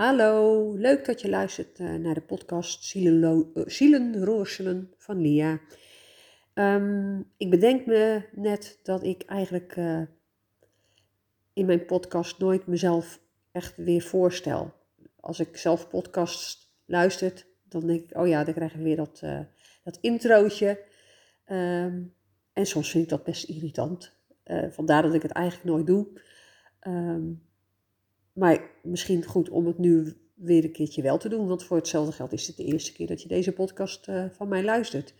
Hallo, leuk dat je luistert eh, naar de podcast Zielenlo- eh, van Lia. Ehm, ik bedenk me net dat ik eigenlijk eh, in mijn podcast nooit mezelf echt weer voorstel. Als ik zelf podcasts luister, dan denk ik, oh ja, dan krijg ik weer dat, eh, dat introotje. Ehm, en soms vind ik dat best irritant. Eh, vandaar dat ik het eigenlijk nooit doe. Ehm, maar misschien goed om het nu weer een keertje wel te doen. Want voor hetzelfde geld is het de eerste keer dat je deze podcast eh, van mij luistert.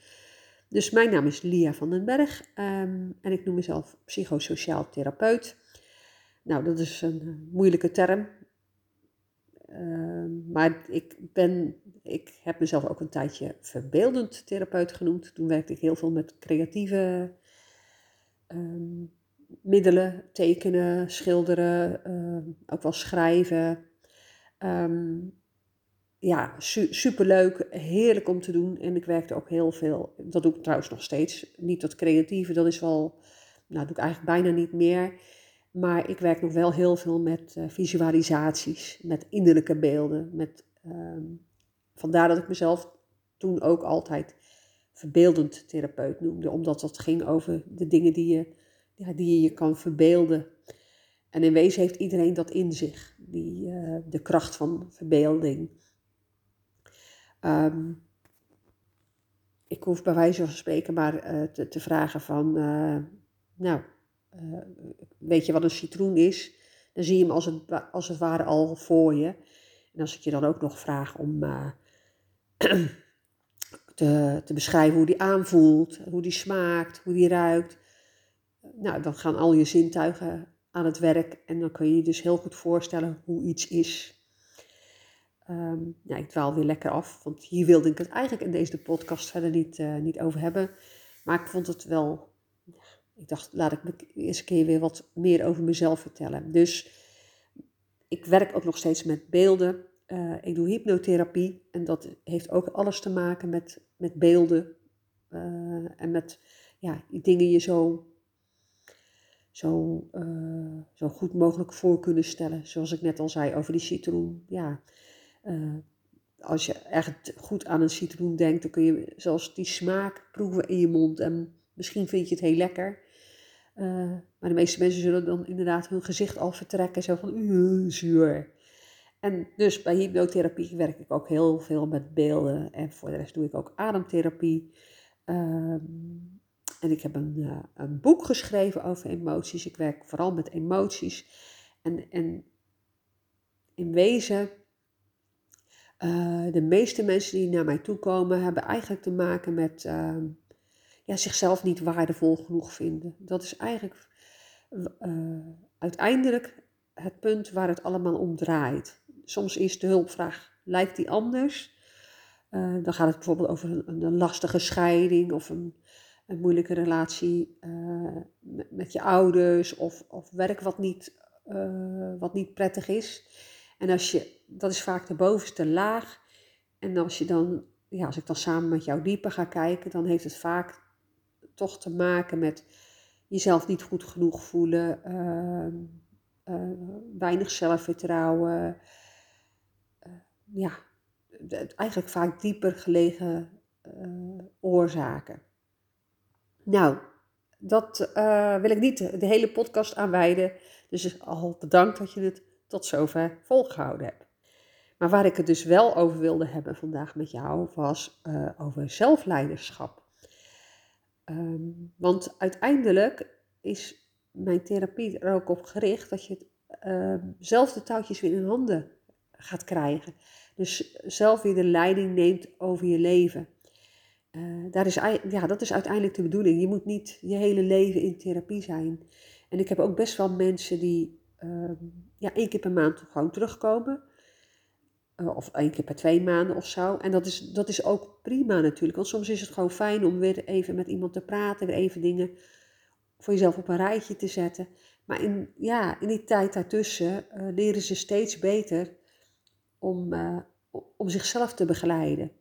Dus mijn naam is Lia van den Berg ehm, en ik noem mezelf psychosociaal therapeut. Nou, dat is een eh, moeilijke term. Ehm, maar ik, ben, ik heb mezelf ook een tijdje verbeeldend therapeut genoemd. Toen werkte ik heel veel met creatieve ehm, middelen, tekenen, schilderen, ehm, ook wel schrijven. Ehm, ja, su superleuk, heerlijk om te doen. En ik werkte ook heel veel, dat doe ik trouwens nog steeds. Niet dat creatieve, dat is wel, nou doe ik eigenlijk bijna niet meer. Maar ik werk nog wel heel veel met uh, visualisaties, met innerlijke beelden. Met, ehm, vandaar dat ik mezelf toen ook altijd verbeeldend therapeut noemde. Omdat dat ging over de dingen die je die je je kan verbeelden. En in wezen heeft iedereen dat in zich, die, uh, de kracht van verbeelding. Um, ik hoef bij wijze van spreken maar uh, te, vragen van, uh, nou, weet je wat een citroen is? Dan zie je hem als het, als het ware al voor je. En als ik je dan ook nog vraag om te, te beschrijven hoe die aanvoelt, hoe die smaakt, hoe die ruikt, nou, dan gaan al je zintuigen aan het werk en dan kun je je dus heel goed voorstellen hoe iets is. Um, nou, ik dwaal weer lekker af, want hier wilde ik het eigenlijk in deze podcast verder niet, uh, niet over hebben. Maar ik vond het wel, ik dacht, laat ik eens een keer weer wat meer over mezelf vertellen. Dus ik werk ook nog steeds met beelden. Uh, ik doe hypnotherapie en dat heeft ook alles te maken met, met beelden. Uh, en met ja, dingen je zo zo, uh, zo goed mogelijk voor kunnen stellen. Zoals ik net al zei over die citroen. Ja, uh, als je echt goed aan een citroen denkt, dan kun je zelfs die smaak proeven in je mond. En misschien vind je het heel lekker. Uh, maar de meeste mensen zullen dan inderdaad hun gezicht al vertrekken. Zo van, zuur. En dus bij hypnotherapie werk ik ook heel veel met beelden. En voor de rest doe ik ook ademtherapie. Uh, en ik heb een, uh, een boek geschreven over emoties. Ik werk vooral met emoties. En, en in wezen, uh, de meeste mensen die naar mij toe komen, hebben eigenlijk te maken met uh, ja, zichzelf niet waardevol genoeg vinden. Dat is eigenlijk eh, uiteindelijk het punt waar het allemaal om draait. Soms is de hulpvraag, lijkt die anders? dan gaat het bijvoorbeeld over een, een lastige scheiding of een een moeilijke relatie uh, met, je ouders of, of werk wat niet, uh, wat niet prettig is. En als je, dat is vaak de bovenste laag. En als je dan, ja, als ik dan samen met jou dieper ga kijken, dan heeft het vaak toch te maken met jezelf niet goed genoeg voelen, uh, weinig zelfvertrouwen. ja, eigenlijk vaak dieper gelegen oorzaken. Nou, dat uh, wil ik niet de hele podcast aanwijden. Dus al bedankt dat je het tot zover volgehouden hebt. Maar waar ik het dus wel over wilde hebben vandaag met jou, was uh, over zelfleiderschap. Um, want uiteindelijk is mijn therapie er ook op gericht dat je uh, zelf de touwtjes weer in handen gaat krijgen. Dus zelf weer de leiding neemt over je leven. Uh, daar is, ja, dat is uiteindelijk de bedoeling. Je moet niet je hele leven in therapie zijn. En ik heb ook best wel mensen die uh, ja, één keer per maand gewoon terugkomen. Uh, of één keer per twee maanden of zo. En dat is, dat is ook prima natuurlijk. Want soms is het gewoon fijn om weer even met iemand te praten. Weer even dingen voor jezelf op een rijtje te zetten. Maar in, ja, in die tijd daartussen leren ze steeds beter om, om zichzelf te begeleiden.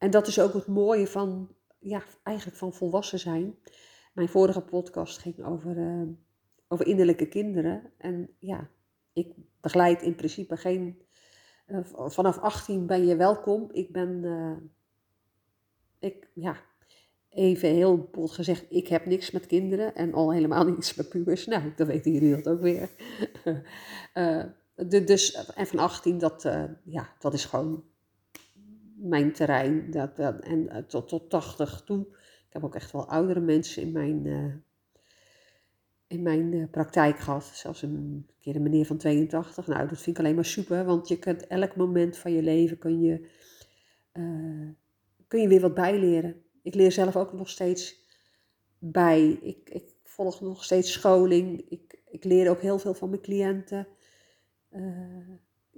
En dat is ook het mooie van, ja, eigenlijk van volwassen zijn. Mijn vorige podcast ging over, uh, over innerlijke kinderen. En ja, ik begeleid in principe geen vanaf 18 ben je welkom. Ik ben, ik, ja, even heel bot gezegd, ik heb niks met kinderen en al helemaal niets met pubers. Nou, dan weten jullie dat ook weer. de, dus, en van 18, dat, ja, dat is gewoon mijn terrein. Dat, dat en uh, tot, tot 80 toe. Ik heb ook echt wel oudere mensen in mijn, in mijn praktijk gehad. Zelfs een keer een meneer van 82. Nou, dat vind ik alleen maar super, want je kunt elk moment van je leven kun je, kun je weer wat bijleren. Ik leer zelf ook nog steeds bij. Ik, ik volg nog steeds scholing. Ik, ik leer ook heel veel van mijn cliënten.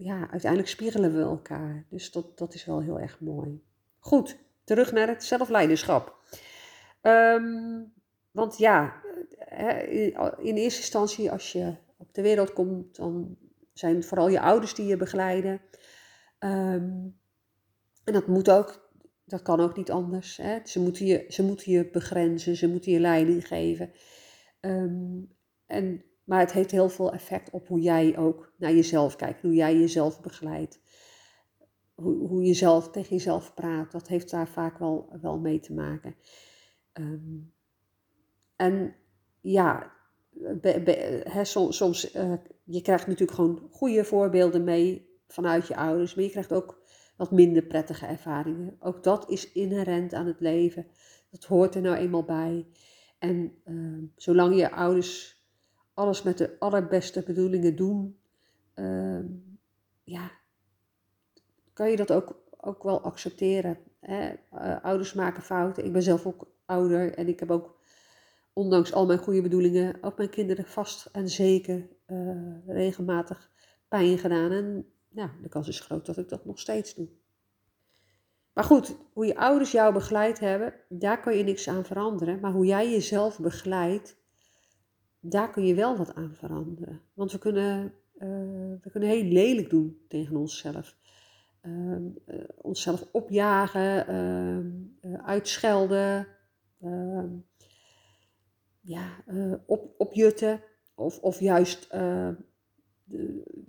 Ja, uiteindelijk spiegelen we elkaar. Dus dat, dat is wel heel erg mooi. Goed, terug naar het zelfleiderschap. Um, want ja, in eerste instantie als je op de wereld komt, dan zijn het vooral je ouders die je begeleiden. Um, en dat moet ook dat kan ook niet anders. Hè? Ze, moeten je, ze moeten je begrenzen, ze moeten je leiding geven. Ehm, en, maar het heeft heel veel effect op hoe jij ook naar jezelf kijkt, hoe jij jezelf begeleidt. Hoe, hoe je zelf tegen jezelf praat, dat heeft daar vaak wel, wel mee te maken. Ehm, en ja, soms, soms uh, je krijgt natuurlijk gewoon goede voorbeelden mee vanuit je ouders, maar je krijgt ook wat minder prettige ervaringen. Ook dat is inherent aan het leven. Dat hoort er nou eenmaal bij. En uh, zolang je ouders alles met de allerbeste bedoelingen doen, uh, ja, kan je dat ook, ook wel accepteren. Hè? Uh, ouders maken fouten. Ik ben zelf ook ouder en ik heb ook, ondanks al mijn goede bedoelingen, ook mijn kinderen vast en zeker eh, regelmatig pijn gedaan. En ja, de kans is groot dat ik dat nog steeds doe. Maar goed, hoe je ouders jou begeleid hebben, daar kan je niks aan veranderen. Maar hoe jij jezelf begeleidt, daar kun je wel wat aan veranderen. Want we kunnen, uh, we kunnen heel lelijk doen tegen onszelf. Uh, onszelf opjagen, ehm, eh, uitschelden, ehm, ja, op, opjutten. Of, of juist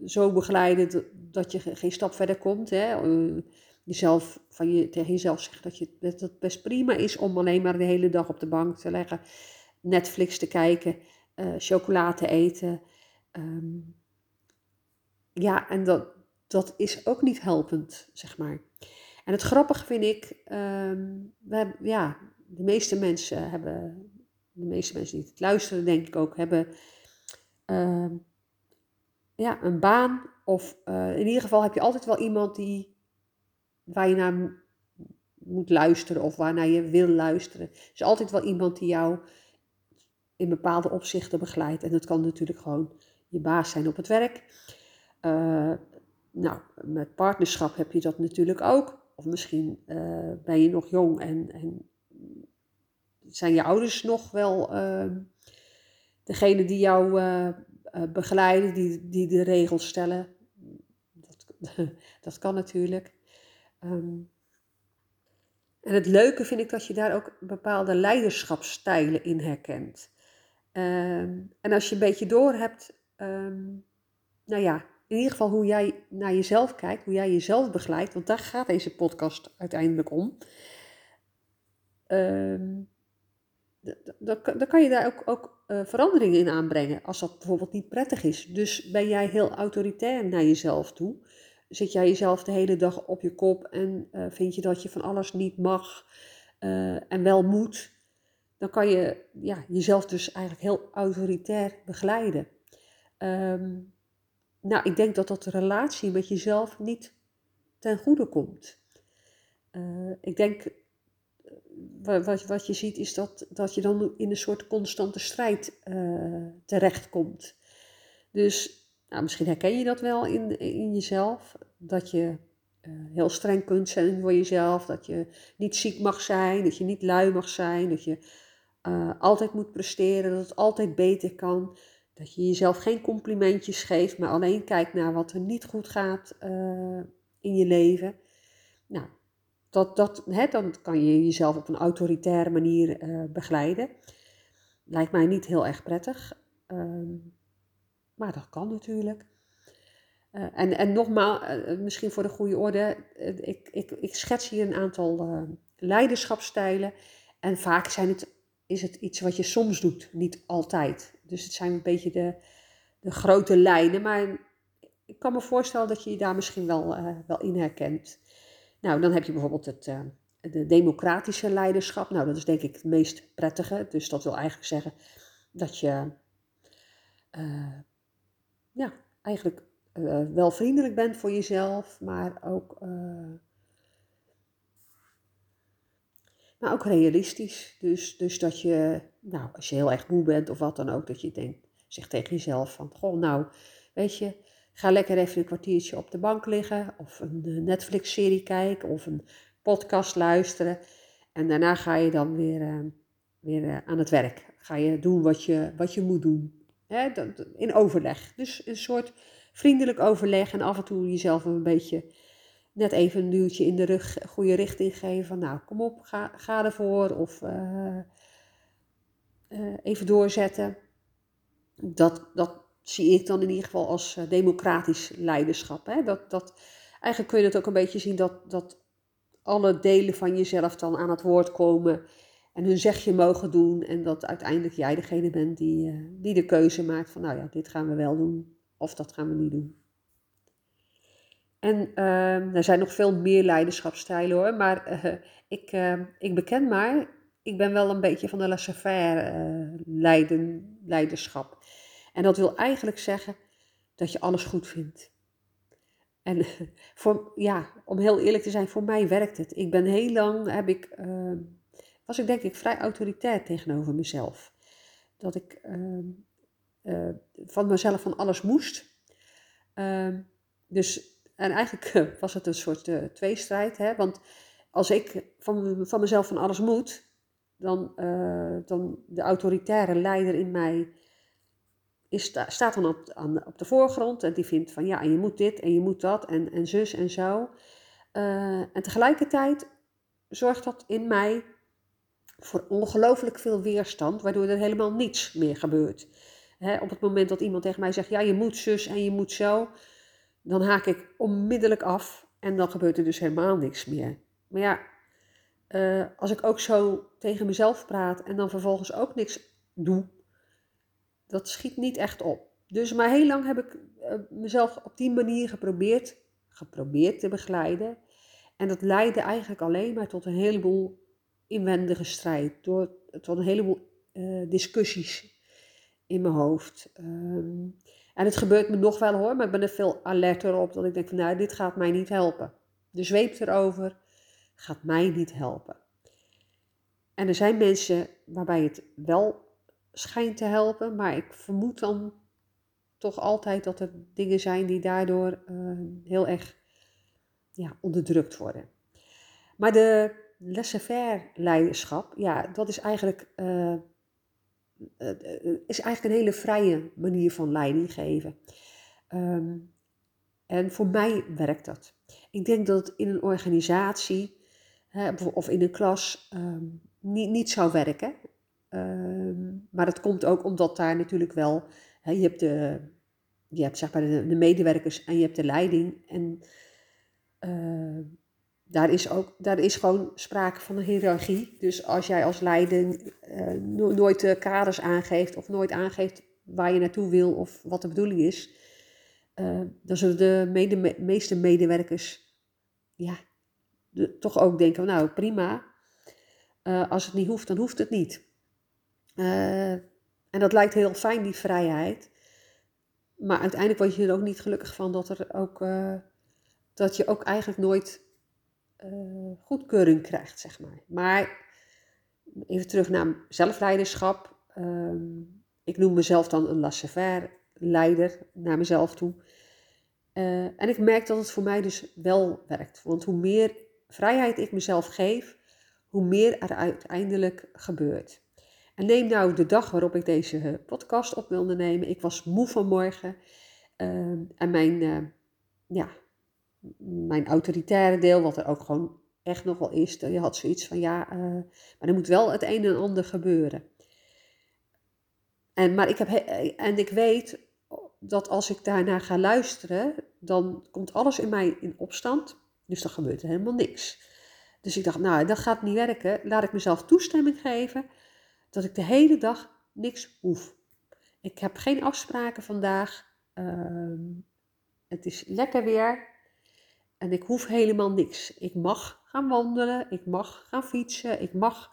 zo begeleiden dat je geen stap verder komt. Hè? jezelf, van je, tegen jezelf zeggen dat, je, dat het best prima is om alleen maar de hele dag op de bank te leggen, Netflix te kijken, uh, eten. Ehm, ja, en dat, dat is ook niet helpend, zeg maar. En het grappige vind ik, um, we ja, de meeste mensen hebben, de meeste mensen die het luisteren, denk ik ook, hebben uh, ja, een baan. Of uh, in ieder geval heb je altijd wel iemand die waar je naar moet luisteren of waarnaar je wil luisteren. Er is altijd wel iemand die jou in bepaalde opzichten begeleidt. En dat kan natuurlijk gewoon je baas zijn op het werk. Uh, nou, met partnerschap heb je dat natuurlijk ook. Of misschien uh, ben je nog jong en, en, zijn je ouders nog wel uh, degene die jou begeleiden, die, die de regels stellen. Dat, dat kan natuurlijk. Um, en het leuke vind ik dat je daar ook bepaalde leiderschapsstijlen in herkent. Um, en als je een beetje door hebt, um, nou ja, in ieder geval hoe jij naar jezelf kijkt, hoe jij jezelf begeleidt, want daar gaat deze podcast uiteindelijk om. dan, kan je daar ook, ook uh, veranderingen in aanbrengen als dat bijvoorbeeld niet prettig is. Dus ben jij heel autoritair naar jezelf toe, zit jij jezelf de hele dag op je kop en uh, vind je dat je van alles niet mag uh, en wel moet, dan kan je ja, jezelf dus eigenlijk heel autoritair begeleiden. Um, nou, ik denk dat dat de relatie met jezelf niet ten goede komt. Uh, ik denk, wat, wat je ziet is dat, dat je dan in een soort constante strijd terechtkomt. Dus nou, misschien herken je dat wel in, in jezelf, dat je uh, heel streng kunt zijn voor jezelf, dat je niet ziek mag zijn, dat je niet lui mag zijn, dat je uh, altijd moet presteren, dat het altijd beter kan, dat je jezelf geen complimentjes geeft, maar alleen kijkt naar wat er niet goed gaat uh, in je leven. Nou, dat, dat, hè, dan kan je jezelf op een autoritaire manier begeleiden. Lijkt mij niet heel erg prettig. Ehm, maar dat kan natuurlijk. en, en nogmaals, misschien voor de goede orde, ik, ik, ik schets hier een aantal leiderschapstijlen. En vaak zijn het, is het iets wat je soms doet, niet altijd. Dus het zijn een beetje de, de grote lijnen. Maar ik kan me voorstellen dat je je daar misschien wel, wel in herkent. Nou, dan heb je bijvoorbeeld het, de democratische leiderschap. Nou, dat is denk ik het meest prettige. Dus dat wil eigenlijk zeggen dat je uh, ja, eigenlijk wel vriendelijk bent voor jezelf, maar ook, uh, maar ook realistisch. Dus, dus dat je, nou, als je heel erg moe bent of wat dan ook, dat je denkt, zegt tegen jezelf van, goh, nou, weet je, ga lekker even een kwartiertje op de bank liggen of een Netflix-serie kijken of een podcast luisteren. En daarna ga je dan weer, weer aan het werk. Ga je doen wat je, wat je moet doen. Hè, in overleg. Dus een soort vriendelijk overleg en af en toe jezelf een beetje net even een duwtje in de rug, goede richting geven. Van nou, kom op, ga, ga ervoor. Of uh, uh, even doorzetten. Dat, dat zie ik dan in ieder geval als uh, democratisch leiderschap. Hè? Dat, dat, eigenlijk kun je het ook een beetje zien dat, dat alle delen van jezelf dan aan het woord komen en hun zegje mogen doen. En dat uiteindelijk jij degene bent die, die de keuze maakt van, nou ja, dit gaan we wel doen of dat gaan we niet doen. En uh, er zijn nog veel meer leiderschapstijlen hoor, maar uh, ik, uh, ik beken maar, ik ben wel een beetje van de laissez-faire leiden, leiderschap. En dat wil eigenlijk zeggen dat je alles goed vindt. En voor, ja, om heel eerlijk te zijn, voor mij werkt het. Ik ben heel lang, heb ik ehm, was ik denk ik vrij autoritair tegenover mezelf. Dat ik uh, van mezelf van alles moest. Dus, en eigenlijk was het een soort uh, tweestrijd. Hè? Want als ik van, van mezelf van alles moet, dan, uh, dan de autoritaire leider in mij is, staat dan op, op de voorgrond. En die vindt van ja, je moet dit en je moet dat en, en zus en zo. en tegelijkertijd zorgt dat in mij voor ongelooflijk veel weerstand, waardoor er helemaal niets meer gebeurt. op het moment dat iemand tegen mij zegt, ja, je moet zus en je moet zo, dan haak ik onmiddellijk af en dan gebeurt er dus helemaal niks meer. Maar ja, uh, als ik ook zo tegen mezelf praat en dan vervolgens ook niks doe, dat schiet niet echt op. Dus maar heel lang heb ik uh, mezelf op die manier geprobeerd, geprobeerd te begeleiden. En dat leidde eigenlijk alleen maar tot een heleboel inwendige strijd, door, tot een heleboel uh, discussies in mijn hoofd. Um, en het gebeurt me nog wel hoor, maar ik ben er veel alerter op dat ik denk van nou, dit gaat mij niet helpen. De zweep erover gaat mij niet helpen. En er zijn mensen waarbij het wel schijnt te helpen, maar ik vermoed dan toch altijd dat er dingen zijn die daardoor uh, heel erg ja, onderdrukt worden. Maar de laissez-faire leiderschap, ja, dat is eigenlijk, uh, is eigenlijk een hele vrije manier van leiding geven. Um, en voor mij werkt dat. Ik denk dat het in een organisatie hè, of in een klas um, niet, niet zou werken. Um, maar dat komt ook omdat daar natuurlijk wel, hè, je hebt, de, je hebt zeg maar de, de, medewerkers en je hebt de leiding. En daar is, ook, daar is gewoon sprake van een hiërarchie. Dus als jij als leiding uh, nooit de kaders aangeeft of nooit aangeeft waar je naartoe wil of wat de bedoeling is, uh, dan zullen de meeste medewerkers ja, toch ook denken, nou prima, uh, als het niet hoeft, dan hoeft het niet. en dat lijkt heel fijn, die vrijheid. Maar uiteindelijk word je er ook niet gelukkig van dat, er ook, dat je ook eigenlijk nooit goedkeuring krijgt, zeg maar. Maar even terug naar zelfleiderschap. Um, ik noem mezelf dan een laissez-faire leider naar mezelf toe. Uh, en ik merk dat het voor mij dus wel werkt. Want hoe meer vrijheid ik mezelf geef, hoe meer er uiteindelijk gebeurt. En neem nou de dag waarop ik deze podcast op wilde nemen. Ik was moe vanmorgen. Uh, en mijn, uh, ja, mijn autoritaire deel, wat er ook gewoon echt nog wel is. Je had zoiets van ja, uh, maar er moet wel het een en ander gebeuren. En, maar ik heb, en ik weet dat als ik daarnaar ga luisteren, dan komt alles in mij in opstand. Dus dan gebeurt er helemaal niks. Dus ik dacht, nou, dat gaat niet werken. Laat ik mezelf toestemming geven dat ik de hele dag niks hoef. Ik heb geen afspraken vandaag. Ehm, het is lekker weer. En ik hoef helemaal niks. Ik mag gaan wandelen. Ik mag gaan fietsen. Ik mag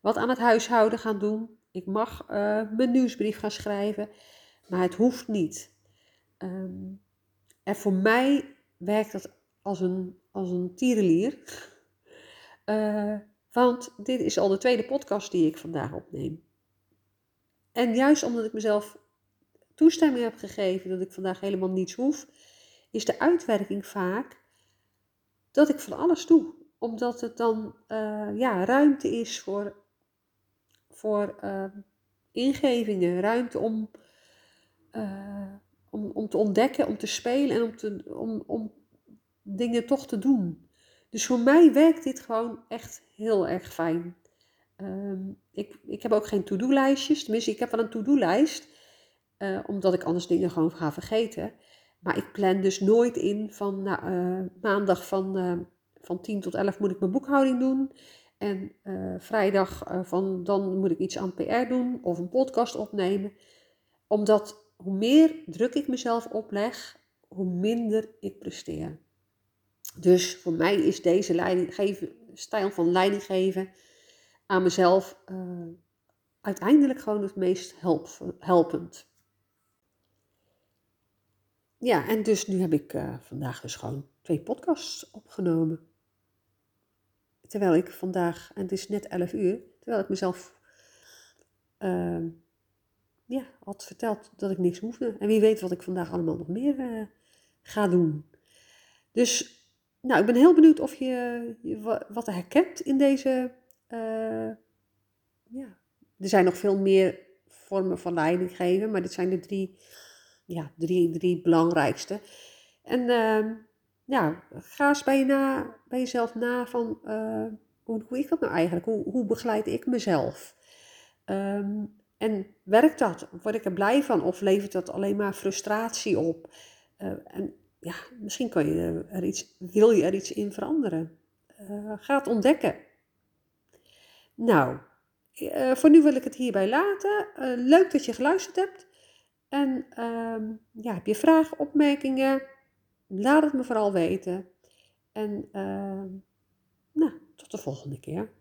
wat aan het huishouden gaan doen. Ik mag uh, mijn nieuwsbrief gaan schrijven. Maar het hoeft niet. Ehm, en voor mij werkt dat als een, als een tierenlier. Uh, want dit is al de tweede podcast die ik vandaag opneem. En juist omdat ik mezelf toestemming heb gegeven dat ik vandaag helemaal niets hoef, is de uitwerking vaak dat ik van alles doe. Omdat het dan uh, ja, ruimte is voor, voor uh, ingevingen, ruimte om, uh, om, om te ontdekken, om te spelen en om, te, om, om dingen toch te doen. Dus voor mij werkt dit gewoon echt heel erg fijn. Um, ik, ik heb ook geen to-do-lijstjes. Tenminste, ik heb wel een to-do-lijst. Uh, omdat ik anders dingen gewoon ga vergeten. Maar ik plan dus nooit in van nou, uh, maandag van, uh, van 10 tot 11 moet ik mijn boekhouding doen. En vrijdag van dan moet ik iets aan PR doen of een podcast opnemen. Omdat hoe meer druk ik mezelf opleg, hoe minder ik presteer. Dus voor mij is deze leidinggeven, stijl van leidinggeven aan mezelf uiteindelijk gewoon het meest help, helpend. Ja, en dus nu heb ik uh, vandaag dus gewoon twee podcasts opgenomen. Terwijl ik vandaag, en het is net 11 uur, terwijl ik mezelf uh, ja, had verteld dat ik niks hoefde. En wie weet wat ik vandaag allemaal nog meer uh, ga doen. Dus nou, ik ben heel benieuwd of je, je wat herkent in deze uh, ja, er zijn nog veel meer vormen van leiding geven, maar dit zijn de drie, ja, drie, drie belangrijkste. En uh, ja, ga eens bij, je na, bij jezelf na van uh, hoe ik dat nou eigenlijk? Hoe, hoe begeleid ik mezelf? Um, en werkt dat? Word ik er blij van? Of levert dat alleen maar frustratie op? Uh, en ja, misschien kan je er iets, wil je er iets in veranderen. Uh, ga het ontdekken. Nou, voor nu wil ik het hierbij laten. Leuk dat je geluisterd hebt. En uh, ja, heb je vragen, opmerkingen? Laat het me vooral weten. En ehm, nou, tot de volgende keer.